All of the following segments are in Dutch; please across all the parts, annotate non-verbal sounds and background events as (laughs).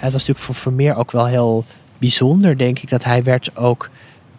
Het was natuurlijk voor Vermeer ook wel heel bijzonder, denk ik, dat hij werd ook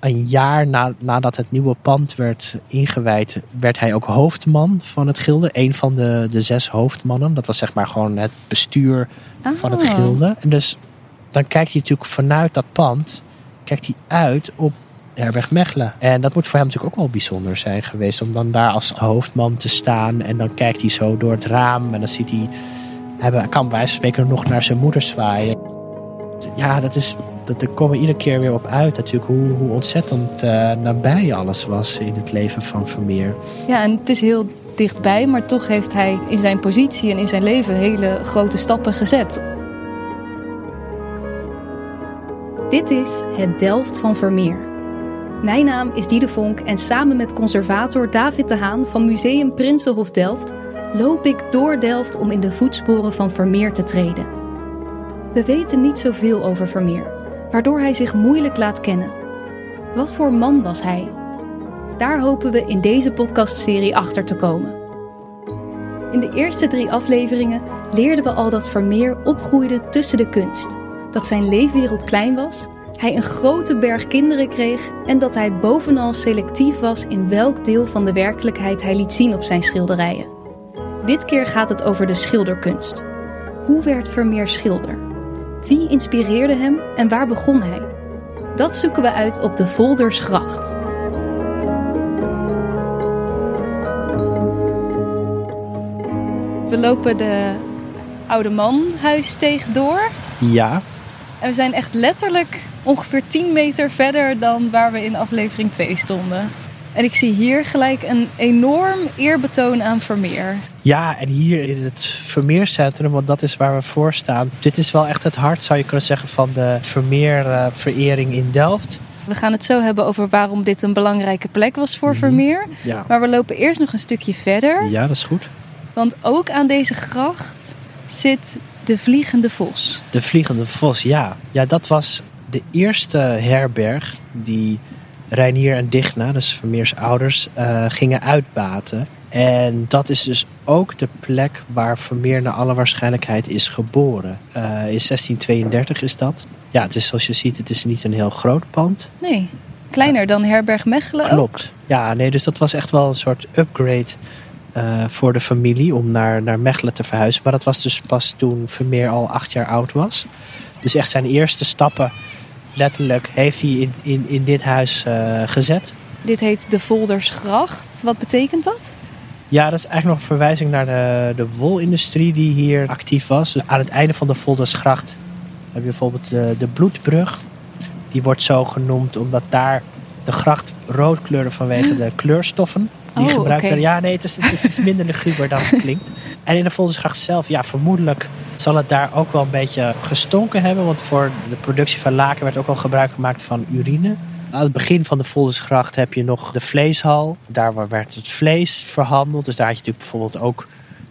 een jaar na, nadat het nieuwe pand werd ingewijd, werd hij ook hoofdman van het gilde. Een van de, de zes hoofdmannen. Dat was zeg maar gewoon het bestuur van het Ah. gilde. En dus dan kijkt hij natuurlijk vanuit dat pand, kijkt hij uit op Herberg Mechelen. En dat moet voor hem natuurlijk ook wel bijzonder zijn geweest. Om dan daar als hoofdman te staan. En dan kijkt hij zo door het raam. En dan ziet hij, hij kan bij wijze van spreken nog naar zijn moeder zwaaien. Ja, dat is, dat, daar komen we iedere keer weer op uit natuurlijk. Hoe, hoe ontzettend eh, nabij alles was in het leven van Vermeer. Ja, en het is heel dichtbij, maar toch heeft hij in zijn positie en in zijn leven hele grote stappen gezet. Dit is het Delft van Vermeer. Mijn naam is Diede Vonk en samen met conservator David de Haan van Museum Prinsenhof Delft loop ik door Delft om in de voetsporen van Vermeer te treden. We weten niet zoveel over Vermeer, waardoor hij zich moeilijk laat kennen. Wat voor man was hij? Daar hopen we in deze podcastserie achter te komen. In de eerste drie afleveringen leerden we al dat Vermeer opgroeide tussen de kunst. Dat zijn leefwereld klein was, hij een grote berg kinderen kreeg en dat hij bovenal selectief was in welk deel van de werkelijkheid hij liet zien op zijn schilderijen. Dit keer gaat het over de schilderkunst. Hoe werd Vermeer schilder? Wie inspireerde hem en waar begon hij? Dat zoeken we uit op de Voldersgracht. We lopen de oude manhuisteeg door. Ja, En we zijn echt letterlijk ongeveer 10 meter verder dan waar we in aflevering 2 stonden. En ik zie hier gelijk een enorm eerbetoon aan Vermeer. Ja, en hier in het Vermeercentrum, want dat is waar we voor staan. Dit is wel echt het hart, zou je kunnen zeggen, van de Vermeer-verering in Delft. We gaan het zo hebben over waarom dit een belangrijke plek was voor Vermeer. Ja. Maar we lopen eerst nog een stukje verder. ja, dat is goed. Want ook aan deze gracht zit de Vliegende Vos. De Vliegende Vos, ja. Ja, dat was de eerste herberg die Reinier en Digna, dus Vermeers ouders, eh, gingen uitbaten. En dat is dus ook de plek waar Vermeer naar alle waarschijnlijkheid is geboren. Eh, in 1632 is dat. Ja, het is zoals je ziet, het is niet een heel groot pand. Nee, kleiner dan Herberg Mechelen ook. Klopt. Ja, nee, dus dat was echt wel een soort upgrade eh, voor de familie om naar, naar Mechelen te verhuizen. Maar dat was dus pas toen Vermeer al acht jaar oud was. Dus echt zijn eerste stappen, letterlijk, heeft hij in, in, in dit huis eh, gezet. Dit heet de Voldersgracht. Wat betekent dat? Ja, dat is eigenlijk nog een verwijzing naar de, de wolindustrie die hier actief was. Dus aan het einde van de Voldersgracht heb je bijvoorbeeld de, de Bloedbrug. Die wordt zo genoemd omdat daar de gracht rood kleurde vanwege de kleurstoffen die Oh, gebruikt. Ja, nee, het is, het is iets minder luguber dan het klinkt. (laughs) En in de Voldersgracht zelf, ja, vermoedelijk zal het daar ook wel een beetje gestonken hebben. Want voor de productie van laken werd ook al gebruik gemaakt van urine. Aan het begin van de Voldersgracht heb je nog de vleeshal. Daar werd het vlees verhandeld. Dus daar had je natuurlijk bijvoorbeeld ook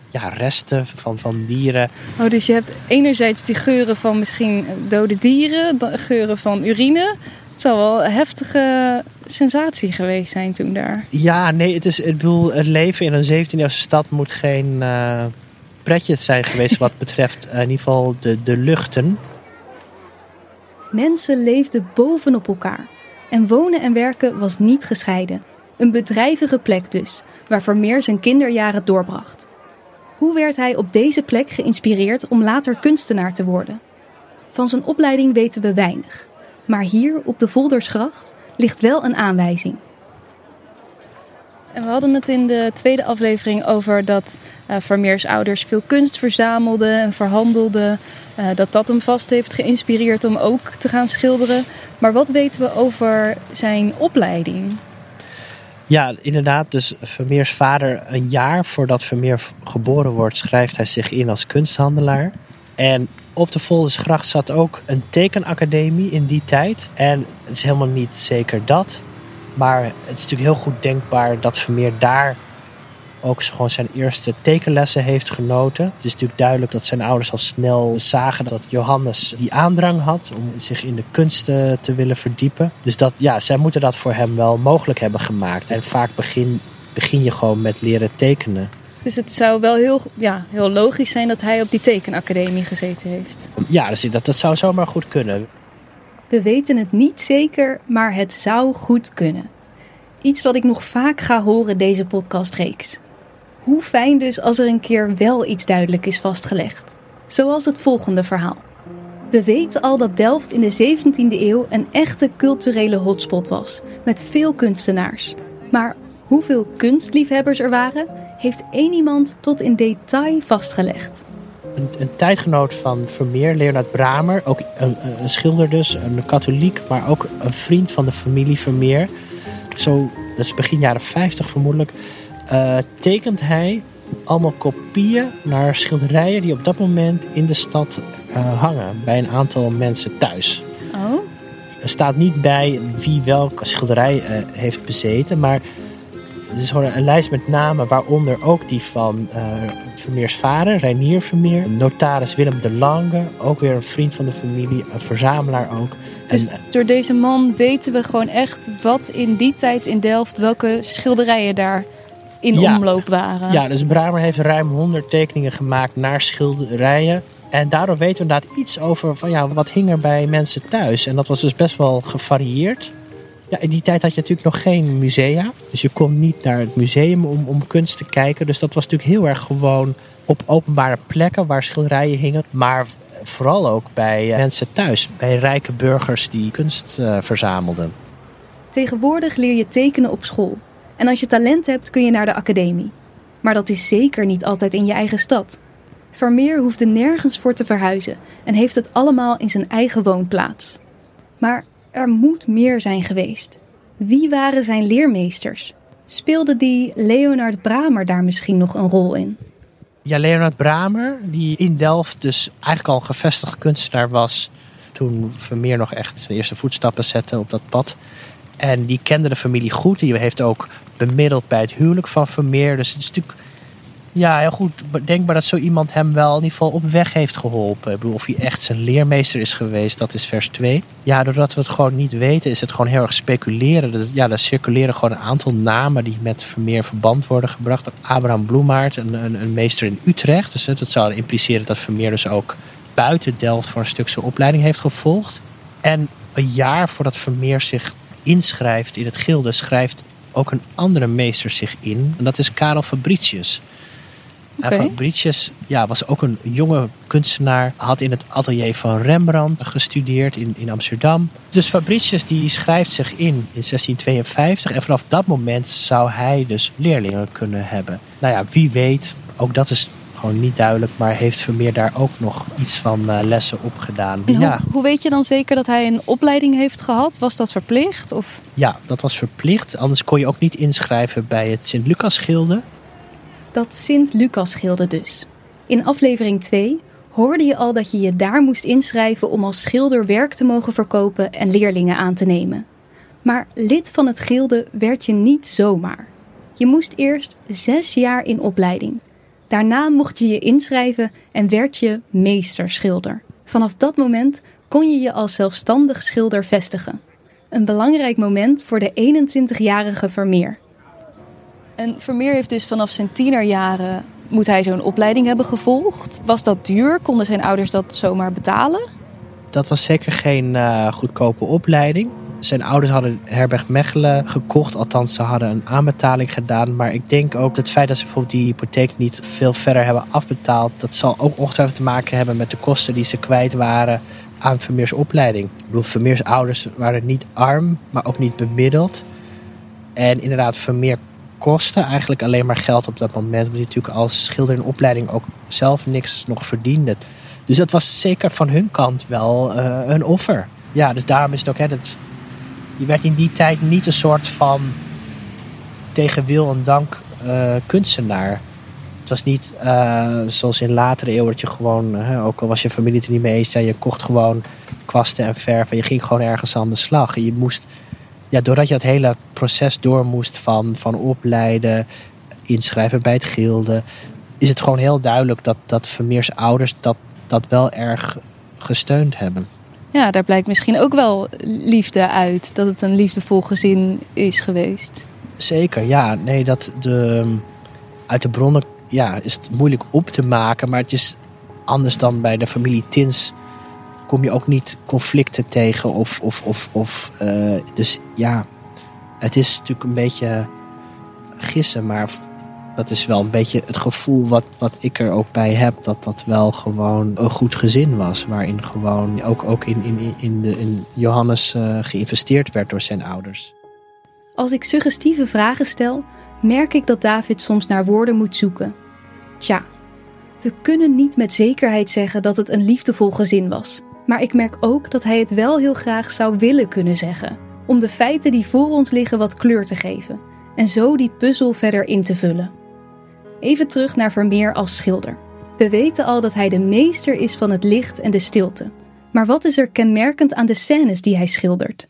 ja, resten van, van dieren. Oh, dus je hebt enerzijds die geuren van misschien dode dieren, geuren van urine. Het zal wel heftige sensatie geweest zijn toen daar. Ja, nee, het is, ik bedoel, het leven in een 17e eeuwse stad moet geen eh pretje zijn geweest wat betreft eh, in ieder geval de, de luchten. Mensen leefden bovenop elkaar. En wonen en werken was niet gescheiden. Een bedrijvige plek dus, waar Vermeer zijn kinderjaren doorbracht. Hoe werd hij op deze plek geïnspireerd om later kunstenaar te worden? Van zijn opleiding weten we weinig. Maar hier op de Voldersgracht ligt wel een aanwijzing. En we hadden het in de tweede aflevering over dat eh Vermeers ouders veel kunst verzamelden en verhandelden. eh, dat dat hem vast heeft geïnspireerd om ook te gaan schilderen. Maar wat weten we over zijn opleiding? Ja, inderdaad. Dus Vermeers vader, een jaar voordat Vermeer geboren wordt, schrijft hij zich in als kunsthandelaar. En op de Voldersgracht zat ook een tekenacademie in die tijd. En het is helemaal niet zeker dat. Maar het is natuurlijk heel goed denkbaar dat Vermeer daar ook gewoon zijn eerste tekenlessen heeft genoten. Het is natuurlijk duidelijk dat zijn ouders al snel zagen dat Johannes die aandrang had om zich in de kunsten te willen verdiepen. Dus dat, ja, zij moeten dat voor hem wel mogelijk hebben gemaakt. En vaak begin, begin je gewoon met leren tekenen. Dus het zou wel heel, ja, heel logisch zijn dat hij op die tekenacademie gezeten heeft. Ja, dus dat, dat zou zomaar goed kunnen. We weten het niet zeker, maar het zou goed kunnen. Iets wat ik nog vaak ga horen deze podcastreeks. Hoe fijn dus als er een keer wel iets duidelijk is vastgelegd. Zoals het volgende verhaal. We weten al dat Delft in de 17e eeuw een echte culturele hotspot was, met veel kunstenaars. Maar hoeveel kunstliefhebbers er waren, heeft één iemand tot in detail vastgelegd. Een, een tijdgenoot van Vermeer, Leonard Bramer, ook een, een, schilder dus, een katholiek, maar ook een vriend van de familie Vermeer. Zo, dat is begin jaren 50 vermoedelijk, uh, tekent hij allemaal kopieën naar schilderijen die op dat moment in de stad uh, hangen bij een aantal mensen thuis. Oh. Er staat niet bij wie welke schilderij uh, heeft bezeten, maar is gewoon een lijst met namen, waaronder ook die van uh, Vermeers vader, Reinier Vermeer, notaris Willem de Lange, ook weer een vriend van de familie, een verzamelaar ook. Dus en, door deze man weten we gewoon echt wat in die tijd in Delft, welke schilderijen daar in ja, omloop waren. Ja, dus Bramer heeft ruim 100 tekeningen gemaakt naar schilderijen. En daardoor weten we inderdaad iets over van ja, wat hing er bij mensen thuis. En dat was dus best wel gevarieerd. Ja, in die tijd had je natuurlijk nog geen musea. Dus je kon niet naar het museum om, om kunst te kijken. Dus dat was natuurlijk heel erg gewoon op openbare plekken waar schilderijen hingen. Maar vooral ook bij mensen thuis. Bij rijke burgers die kunst uh, verzamelden. Tegenwoordig leer je tekenen op school. En als je talent hebt kun je naar de academie. Maar dat is zeker niet altijd in je eigen stad. Vermeer hoefde nergens voor te verhuizen en heeft het allemaal in zijn eigen woonplaats. Maar er moet meer zijn geweest. Wie waren zijn leermeesters? Speelde die Leonard Bramer daar misschien nog een rol in? Ja, Leonard Bramer, die in Delft dus eigenlijk al gevestigd kunstenaar was toen Vermeer nog echt zijn eerste voetstappen zette op dat pad. En die kende de familie goed. Die heeft ook bemiddeld bij het huwelijk van Vermeer. Dus het is natuurlijk ja, heel goed denkbaar dat zo iemand hem wel in ieder geval op weg heeft geholpen. Ik bedoel, of hij echt zijn leermeester is geweest, dat is vers 2. Ja, doordat we het gewoon niet weten, is het gewoon heel erg speculeren. Ja, er circuleren gewoon een aantal namen die met Vermeer verband worden gebracht. Abraham Bloemaert, een, een, een meester in Utrecht. Dus dat zou impliceren dat Vermeer dus ook buiten Delft voor een stuk zijn opleiding heeft gevolgd. En een jaar voordat Vermeer zich inschrijft in het gilde, schrijft ook een andere meester zich in. En dat is Karel Fabricius. Okay. En Fabricius ja, was ook een jonge kunstenaar. Had in het atelier van Rembrandt gestudeerd in, in Amsterdam. Dus Fabricius die schrijft zich in in 1652. En vanaf dat moment zou hij dus leerlingen kunnen hebben. Nou ja, wie weet, ook dat is gewoon niet duidelijk. Maar heeft Vermeer daar ook nog iets van uh, lessen op gedaan. En ja. hoe, hoe weet je dan zeker dat hij een opleiding heeft gehad? Was dat verplicht? Of? Ja, dat was verplicht. Anders kon je ook niet inschrijven bij het Sint-Lucas-gilde. Dat Sint-Lucas-gilde dus. In aflevering 2 hoorde je al dat je je daar moest inschrijven om als schilder werk te mogen verkopen en leerlingen aan te nemen. Maar lid van het gilde werd je niet zomaar. Je moest eerst zes jaar in opleiding. Daarna mocht je je inschrijven en werd je meesterschilder. Vanaf dat moment kon je je als zelfstandig schilder vestigen. Een belangrijk moment voor de 21-jarige Vermeer. En Vermeer heeft dus vanaf zijn tienerjaren moet hij zo'n opleiding hebben gevolgd. Was dat duur? Konden zijn ouders dat zomaar betalen? Dat was zeker geen uh, goedkope opleiding. Zijn ouders hadden Herberg Mechelen gekocht. Althans, ze hadden een aanbetaling gedaan. Maar ik denk ook het feit dat ze bijvoorbeeld die hypotheek niet veel verder hebben afbetaald... dat zal ook ongetwijfeld te maken hebben met de kosten die ze kwijt waren aan Vermeers opleiding. Ik bedoel, Vermeers ouders waren niet arm, maar ook niet bemiddeld. En inderdaad, Vermeer kostte eigenlijk alleen maar geld op dat moment. Omdat hij natuurlijk als schilder in opleiding ook zelf niks nog verdiende. Dus dat was zeker van hun kant wel uh, een offer. Ja, dus daarom is het ook, hè, dat, je werd in die tijd niet een soort van tegen wil en dank uh, kunstenaar. Het was niet uh, zoals in latere eeuwen dat je gewoon, ook al was je familie het er niet mee eens, je kocht gewoon kwasten en verf en je ging gewoon ergens aan de slag. En je moest ja, doordat je dat hele proces door moest van, van opleiden, inschrijven bij het gilde, is het gewoon heel duidelijk dat, dat Vermeers ouders dat, dat wel erg gesteund hebben. Ja, daar blijkt misschien ook wel liefde uit. Dat het een liefdevol gezin is geweest. Zeker, ja. Nee, dat de, uit de bronnen ja, is het moeilijk op te maken. Maar het is anders dan bij de familie Tins. Kom je ook niet conflicten tegen. Of, of, of, of, eh, dus ja, het is natuurlijk een beetje gissen. Maar dat is wel een beetje het gevoel wat, wat ik er ook bij heb. Dat dat wel gewoon een goed gezin was. Waarin gewoon ook, ook in, in, in, de, in Johannes uh, geïnvesteerd werd door zijn ouders. Als ik suggestieve vragen stel, merk ik dat David soms naar woorden moet zoeken. Tja, we kunnen niet met zekerheid zeggen dat het een liefdevol gezin was. Maar ik merk ook dat hij het wel heel graag zou willen kunnen zeggen. Om de feiten die voor ons liggen wat kleur te geven. En zo die puzzel verder in te vullen. Even terug naar Vermeer als schilder. We weten al dat hij de meester is van het licht en de stilte. Maar wat is er kenmerkend aan de scènes die hij schildert?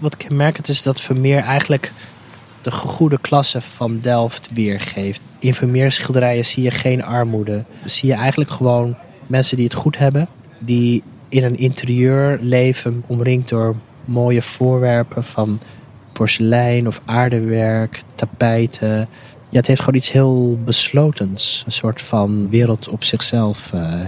Wat kenmerkend is dat Vermeer eigenlijk de goede klasse van Delft weergeeft. In Vermeer schilderijen zie je geen armoede. Zie je eigenlijk gewoon mensen die het goed hebben. Die in een interieur leven omringd door mooie voorwerpen van porselein of aardewerk, tapijten. Ja, het heeft gewoon iets heel beslotens. Een soort van wereld op zichzelf, uh,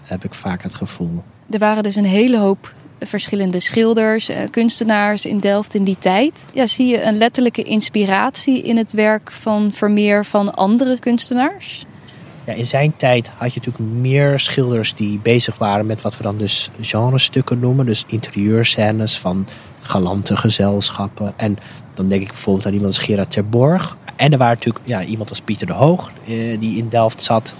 heb ik vaak het gevoel. Er waren dus een hele hoop verschillende schilders, eh, kunstenaars in Delft in die tijd. Ja, zie je een letterlijke inspiratie in het werk van Vermeer van andere kunstenaars? In zijn tijd had je natuurlijk meer schilders die bezig waren met wat we dan dus genrestukken noemen. Dus interieurscènes van galante gezelschappen. En dan denk ik bijvoorbeeld aan iemand als Gerard Terborg. En er waren natuurlijk ja, iemand als Pieter de Hoog, eh, die in Delft zat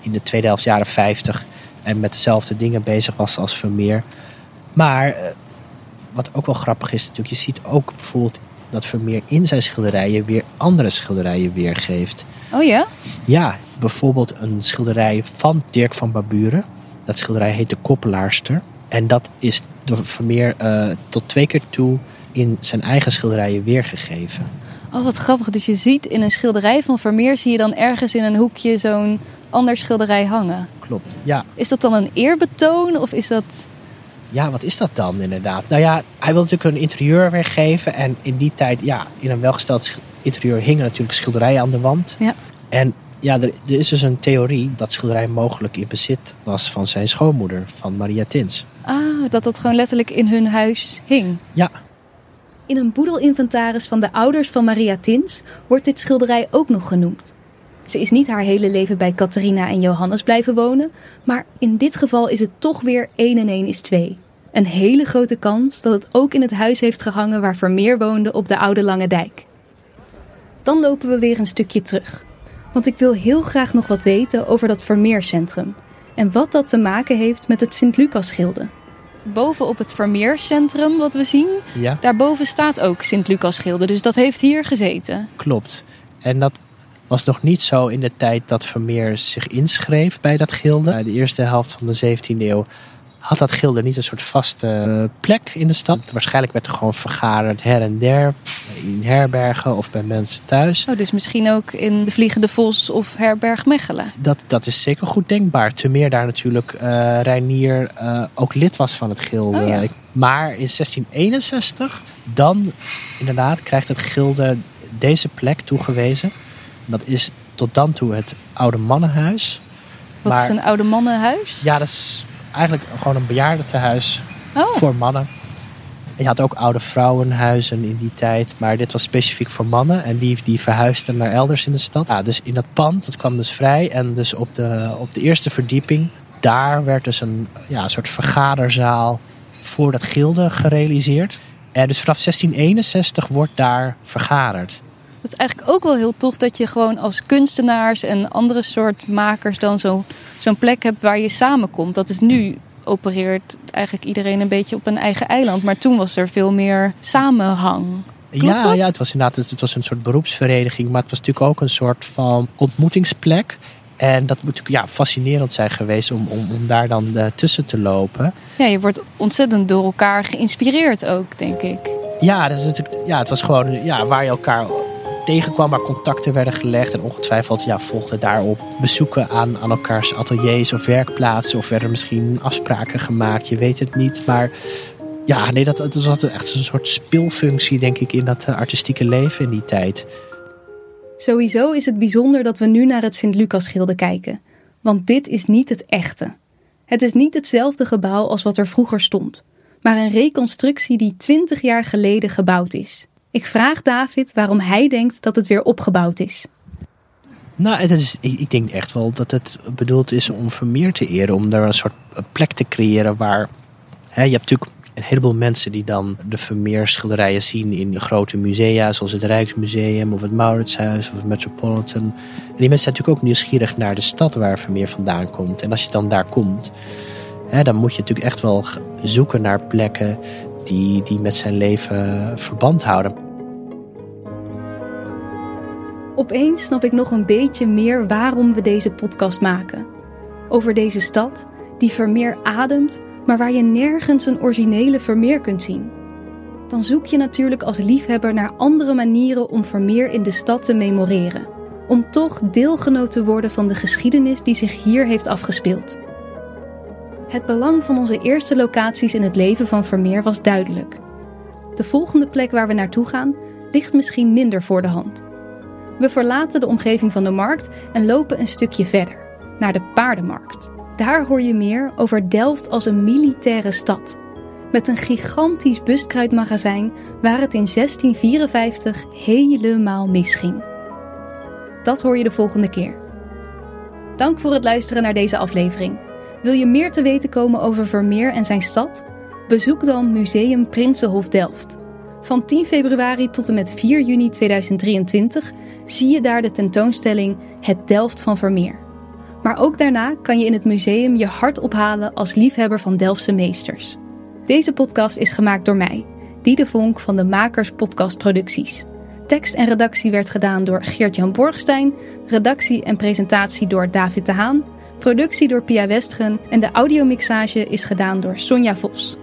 in de tweede helft jaren 50 en met dezelfde dingen bezig was als Vermeer. Maar eh, wat ook wel grappig is natuurlijk, je ziet ook bijvoorbeeld dat Vermeer in zijn schilderijen weer andere schilderijen weergeeft. Oh ja? Ja, bijvoorbeeld een schilderij van Dirk van Baburen. Dat schilderij heet De Koppelaarster. En dat is door Vermeer uh, tot twee keer toe in zijn eigen schilderijen weergegeven. Oh, wat grappig. Dus je ziet in een schilderij van Vermeer... zie je dan ergens in een hoekje zo'n ander schilderij hangen. Klopt, ja. Is dat dan een eerbetoon of is dat ja, wat is dat dan inderdaad? Nou ja, hij wil natuurlijk een interieur weergeven. En in die tijd, ja, in een welgesteld interieur hingen natuurlijk schilderijen aan de wand. Ja. En ja, er, er, is dus een theorie dat schilderij mogelijk in bezit was van zijn schoonmoeder, van Maria Tins. Ah, dat dat gewoon letterlijk in hun huis hing. Ja. In een boedelinventaris van de ouders van Maria Tins wordt dit schilderij ook nog genoemd. Ze is niet haar hele leven bij Catharina en Johannes blijven wonen, maar in dit geval is het toch weer 1 en 1 is 2. Een hele grote kans dat het ook in het huis heeft gehangen waar Vermeer woonde op de Oude Lange Dijk. Dan lopen we weer een stukje terug. Want ik wil heel graag nog wat weten over dat Vermeercentrum. En wat dat te maken heeft met het Sint-Lucas-gilde. Boven op het Vermeercentrum wat we zien, ja. daarboven staat ook Sint-Lucas-gilde. Dus dat heeft hier gezeten. Klopt. En dat was nog niet zo in de tijd dat Vermeer zich inschreef bij dat gilde. De eerste helft van de 17e eeuw had dat gilde niet een soort vaste eh, plek in de stad. Waarschijnlijk werd er gewoon vergaderd her en der. In herbergen of bij mensen thuis. Oh, dus misschien ook in de Vliegende Vos of Herberg Mechelen. Dat, dat is zeker goed denkbaar. Te meer daar natuurlijk uh, Reinier uh, ook lid was van het gilde. Oh, ja. Maar in 1661, dan inderdaad krijgt het gilde deze plek toegewezen. Dat is tot dan toe het oude mannenhuis. Wat maar, is een oude mannenhuis? Ja, dat is eigenlijk gewoon een bejaardentehuis oh. voor mannen. En je had ook oude vrouwenhuizen in die tijd. Maar dit was specifiek voor mannen. En die, die verhuisden naar elders in de stad. Ja, dus in dat pand, dat kwam dus vrij. En dus op de, op de eerste verdieping, daar werd dus een, ja, een soort vergaderzaal voor dat gilde gerealiseerd. En dus vanaf 1661 wordt daar vergaderd. Dat is eigenlijk ook wel heel tof dat je gewoon als kunstenaars en andere soort makers dan zo, zo'n plek hebt waar je samenkomt. Dat is nu opereert eigenlijk iedereen een beetje op een eigen eiland. Maar toen was er veel meer samenhang. Klopt ja, dat? ja, het was inderdaad het was een soort beroepsvereniging. Maar het was natuurlijk ook een soort van ontmoetingsplek. En dat moet natuurlijk ja, fascinerend zijn geweest om, om, om daar dan uh, tussen te lopen. Ja, je wordt ontzettend door elkaar geïnspireerd ook, denk ik. Ja, dat is natuurlijk, ja het was gewoon ja, waar je elkaar tegenkwam, waar contacten werden gelegd. En ongetwijfeld ja, volgden daarop bezoeken aan, aan elkaars ateliers of werkplaatsen. Of werden misschien afspraken gemaakt, je weet het niet. Maar ja, nee, dat, dat was echt een soort speelfunctie, denk ik, in dat uh, artistieke leven in die tijd. Sowieso is het bijzonder dat we nu naar het Sint-Lucas-schilde kijken, want dit is niet het echte. Het is niet hetzelfde gebouw als wat er vroeger stond, maar een reconstructie die 20 jaar geleden gebouwd is. Ik vraag David waarom hij denkt dat het weer opgebouwd is. Nou, het is, ik denk echt wel dat het bedoeld is om Vermeer te eren. Om daar een soort plek te creëren waar... Hè, je hebt natuurlijk een heleboel mensen die dan de Vermeer schilderijen zien in de grote musea. Zoals het Rijksmuseum of het Mauritshuis of het Metropolitan. En die mensen zijn natuurlijk ook nieuwsgierig naar de stad waar Vermeer vandaan komt. En als je dan daar komt, hè, dan moet je natuurlijk echt wel zoeken naar plekken die, die met zijn leven verband houden. Opeens snap ik nog een beetje meer waarom we deze podcast maken. Over deze stad die Vermeer ademt, maar waar je nergens een originele Vermeer kunt zien. Dan zoek je natuurlijk als liefhebber naar andere manieren om Vermeer in de stad te memoreren. Om toch deelgenoot te worden van de geschiedenis die zich hier heeft afgespeeld. Het belang van onze eerste locaties in het leven van Vermeer was duidelijk. De volgende plek waar we naartoe gaan ligt misschien minder voor de hand. We verlaten de omgeving van de markt en lopen een stukje verder, naar de paardenmarkt. Daar hoor je meer over Delft als een militaire stad. Met een gigantisch bustkruidmagazijn waar het in 1654 helemaal misging. Dat hoor je de volgende keer. Dank voor het luisteren naar deze aflevering. Wil je meer te weten komen over Vermeer en zijn stad? Bezoek dan Museum Prinsenhof Delft. Van 10 februari tot en met 4 juni 2023 zie je daar de tentoonstelling Het Delft van Vermeer. Maar ook daarna kan je in het museum je hart ophalen als liefhebber van Delftse meesters. Deze podcast is gemaakt door mij, Diede Vonk van de Makers Podcast Producties. Tekst en redactie werd gedaan door Geert-Jan Borgstein, redactie en presentatie door David de Haan, productie door Pia Westgen en de audiomixage is gedaan door Sonja Vos.